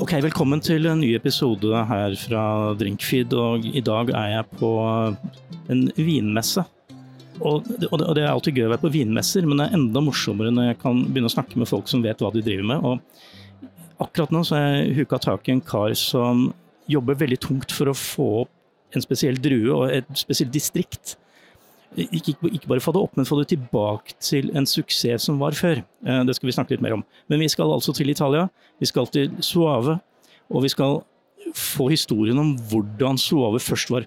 Ok, Velkommen til en ny episode her fra Drinkfeed. og I dag er jeg på en vinmesse. Og og det er alltid gøy å være på vinmesser, men det er enda morsommere når jeg kan begynne å snakke med folk som vet hva de driver med. Og akkurat nå så har jeg huka tak i en kar som jobber veldig tungt for å få opp en spesiell drue og et spesielt distrikt. Ikke, ikke, bare få det opp, men få det tilbake til en suksess som var før. Eh, det skal vi snakke litt mer om. Men vi skal altså til Italia. Vi skal til Suave. Og vi skal få historien om hvordan Suave først var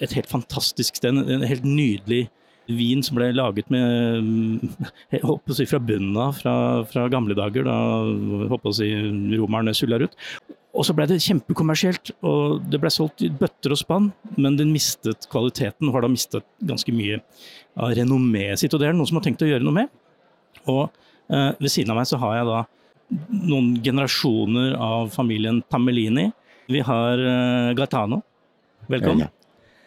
et helt fantastisk sted. En helt nydelig vin som ble laget med mm, å si fra bunnen av, fra, fra, gamle dager, da håper å si romerne sulla ut. Og så ble det kjempekommersielt, og det ble solgt i bøtter og spann, men den mistet kvaliteten, og har da mistet ganske mye av renommeet sitt. Og det er det noen som har tenkt å gjøre noe med. Og eh, ved siden av meg så har jeg da noen generasjoner av familien Tamelini. Vi har eh, Gaetano. Velkommen. Ja,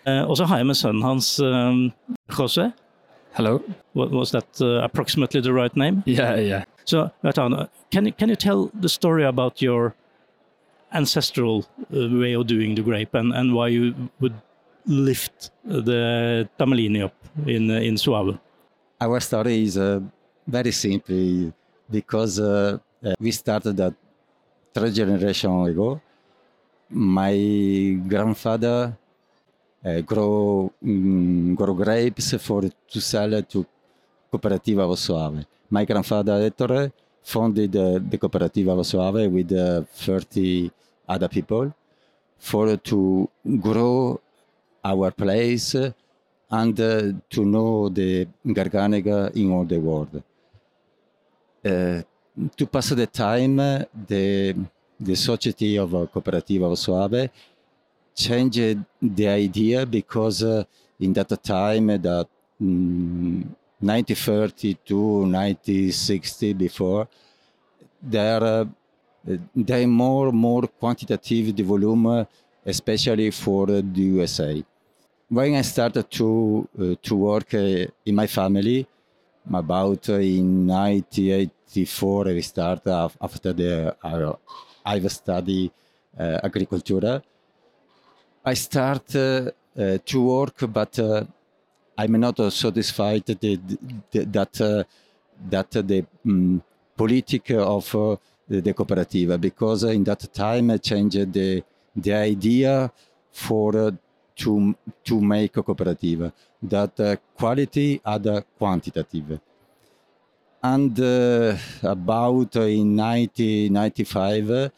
ja. eh, og så har jeg med sønnen hans, um, José. Hello. Was that uh, approximately the right name? Yeah, yeah. So, Gaetano, can you, can you tell the story about your ancestral uh, way of doing the grape and, and why you would lift the Tamellini up in, uh, in Soave? Our story is uh, very simple because uh, uh, we started that three generations ago. My grandfather uh, grow, um, grow grapes for to sell to Cooperativa Vosoave. My grandfather Ettore founded uh, the Cooperativa Vosoave with uh, 30 other people for to grow our place and uh, to know the Garganega in all the world. Uh, to pass the time, the, the Society of Cooperativa Vosoave changed the idea because uh, in that time that mm, 1930 to 1960 before there uh, there more more quantitative the volume especially for the USA when I started to uh, to work uh, in my family about uh, in 1984 we started after the uh, I've studied agriculture. I start uh, uh, to work, but uh, I'm not uh, satisfied that that uh, that the um, politic uh, of the, the cooperative because in that time I changed the the idea for to to make a cooperative that uh, quality and quantitative and uh, about in 1995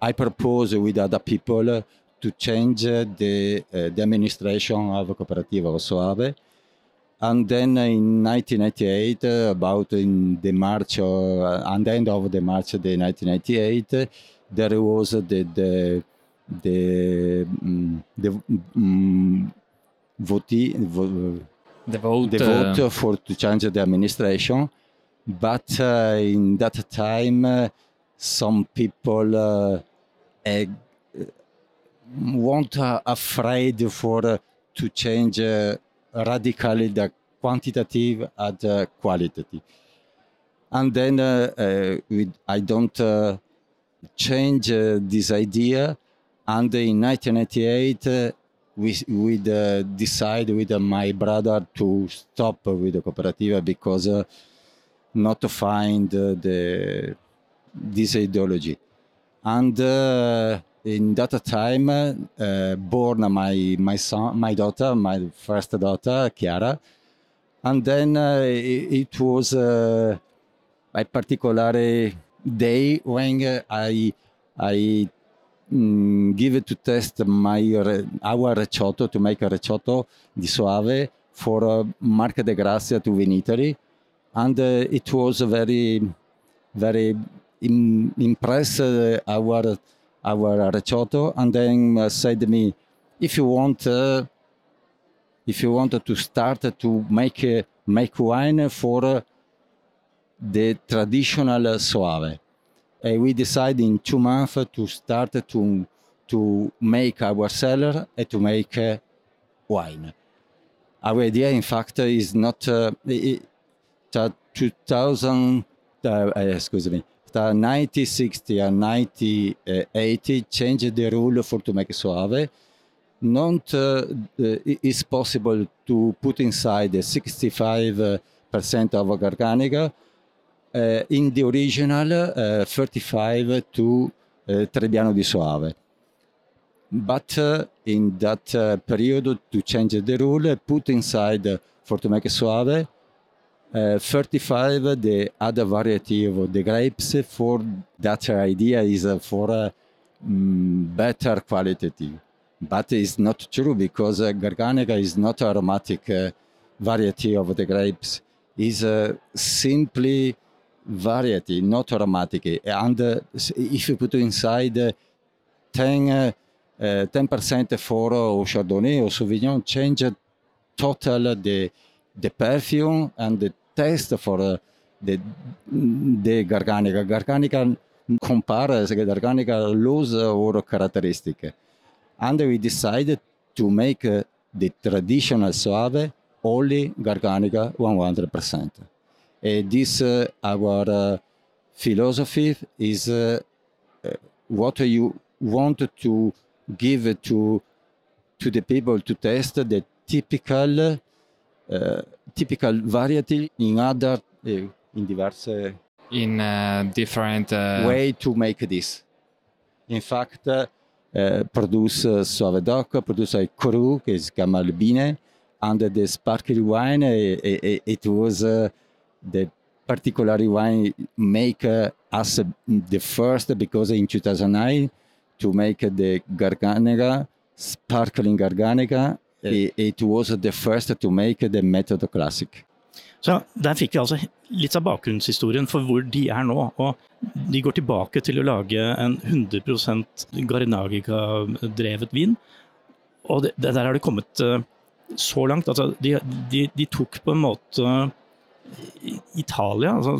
i propose with other people to change the, uh, the administration of Cooperativa Soave. And then in 1998, uh, about in the March, or, and end of the March the 1998, there was the, the, the, um, the um, vote, the vote, the vote uh, for to change the administration. But uh, in that time, uh, some people uh, uh, afraid for uh, to change uh, radically the quantitative and the eh, qualitative. And then eh, eh, we, I don't change this idea. And in 1998, we, we uh, decide with uh, my brother to stop with the cooperative because uh, not to find the this ideology and in that time uh, born my my son my daughter my first daughter Chiara. And then uh, it, it, was uh, a particular day when I I mm, give it to test my our recioto to make a recioto di Soave for uh, Marca de Grazia to win Italy. And it was very very Im- impressed our our recioto, and then uh, said to me, if you want, uh, if you want to start to make uh, make wine for uh, the traditional soave, and we decided in two months to start to to make our cellar and to make uh, wine. Our idea, in fact, is not uh, it, 2000. excuse me. Uh, 90, 60 and 90, uh, 80 changed the rule for to make soave. Not uh, it is possible to put inside the 65 percent of Garganica uh, in the original uh, 35 to uh, Trebbiano di Soave. But uh, in that uh, period, to change the rule, put inside for to make Soave uh, 35 the other variety of the grapes for that idea is uh, for uh, mm, better qualitative. But it's not true because uh, Garganega is not aromatic uh, variety of the grapes. is uh, simply variety, not aromatic. And uh, if you put inside uh, 10, uh, 10% for or Chardonnay or Sauvignon, change total the, the perfume and the taste for uh, the, the Garganega. Garganega compares, the Garganega lose our characteristic. And we decided to make uh, the traditional Soave only Garganega 100%. And this uh, our philosophy is what you want to give to to the people to test the typical Eh, typical variety in other uh, in diverse eh, in different way to make this. In fact, produce Soave Doc, produce a cru che si chiama Albine, under the sparkly wine, it, was uh, the particular wine make uh, us mm, the first because in 2009 to make the Garganega, sparkling Garganega, it, it was the first to make the Method Classic. Så Der fikk vi altså litt av bakgrunnshistorien for hvor de er nå. og De går tilbake til å lage en 100% Garnagica-drevet vin. og det, Der har det kommet uh, så langt. Altså, de, de, de, tok på en måte Italia, altså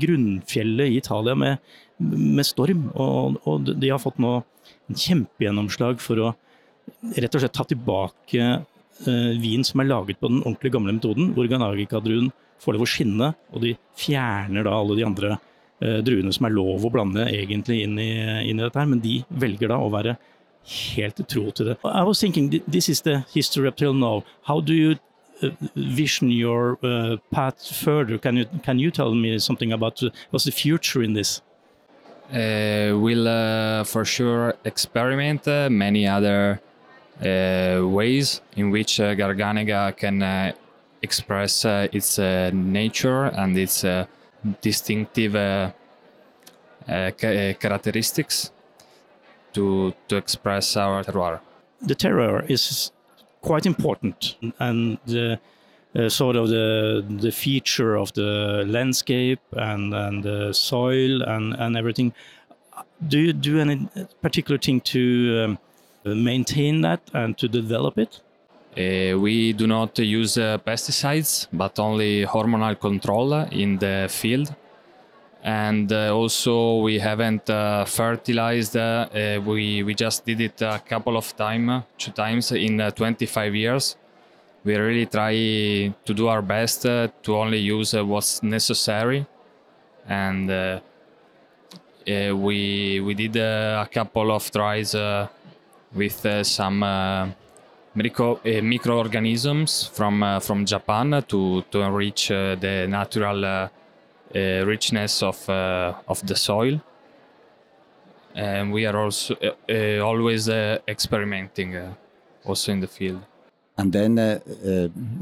grunnfjellet i Italia, med, med storm. Og, og, de har fått nå en kjempegjennomslag for å rett og slett ta tilbake eh, vin som er laget på den ordentlig gamle metoden, hvor Ganagica-druen får lov å skinne, og de fjerner da alle de andre eh, druene som er lov å blande egentlig inn i, inn i dette her, men de velger da å være helt tro til det. I was thinking, this is the history up till now. How do you uh, vision your uh, path further? Can you can you tell me something about uh, what's the future in this? Uh, we'll uh, for sure experiment many other Uh, ways in which uh, Garganega can uh, express its nature and its distinctive characteristics to, to express our terroir. The terroir is quite important and the, uh, sort of the the feature of the landscape and, and the soil and, and everything. Do you do any particular thing to um, maintain that and to develop it? Uh, we do not use uh, pesticides, but only hormonal control in the field. And uh, also we haven't uh, fertilized uh, uh we we just did it a couple of time two times in uh, 25 years. We really try to do our best uh, to only use what's necessary. And we we did a couple of tries with uh, some uh, micro, uh, microorganisms from from Japan to to enrich the natural uh, richness of uh, of the soil. And we are also uh, always experimenting also in the field. And then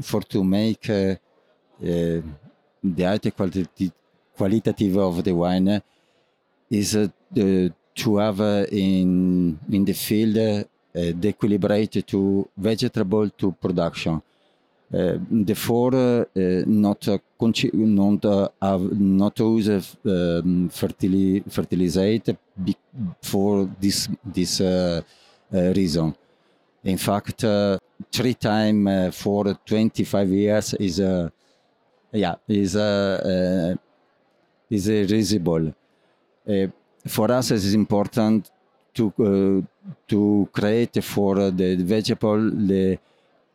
for to make the high quality qualitative of the wine is uh, the, to have uh, in in the field uh, the equilibrate to vegetable to production uh, therefore uh, not not uh, not use um, fertili fertilizate for this this reason. In fact, three time for 25 years is uh, yeah is uh, is reasonable. For us, it is important to to create for the vegetable the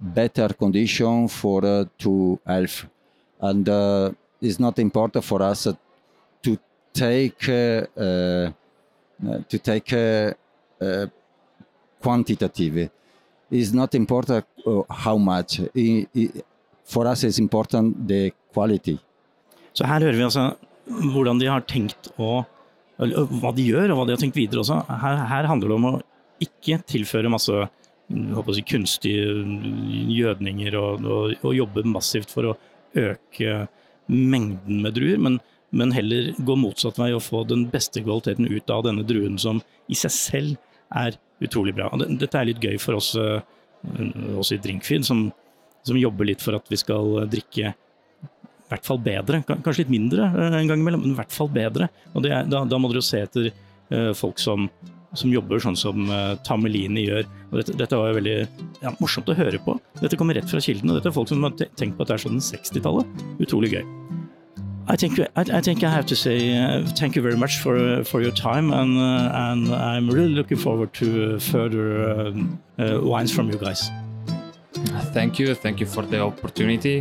better condition for uh, to health and uh, it's not important for us uh, to take uh, uh, to take uh, uh, quantitative. It's not important uh, how much. I- I- for us, it's important the quality. Så her hører vi har tenkt å eller Hva de gjør, og hva de har tenkt videre også. Her, her handler det om å ikke tilføre masse si, kunstige gjødninger og, og, og jobbe massivt for å øke mengden med druer, men, men heller gå motsatt vei og få den beste kvaliteten ut av denne druen, som i seg selv er utrolig bra. Og det, dette er litt gøy for oss, eh, oss i Drinkfeed, som, som jobber litt for at vi skal drikke hvert fall bedre. Kanskje litt mindre eh, en gang imellom, men i hvert fall bedre. Og er, da, da må dere jo se etter uh, folk som, som jobber sånn som uh, Tamelini gjør. Og dette, dette var jo veldig ja, morsomt å høre på. Dette kommer rett fra kilden, og dette er folk som har tenkt på at det er sånn 60-tallet. Utrolig gøy. I think I, I think I have to say uh, thank you very much for for your time, and uh, and I'm really looking forward to further um, uh, wines from you guys. Thank you. Thank you for the opportunity.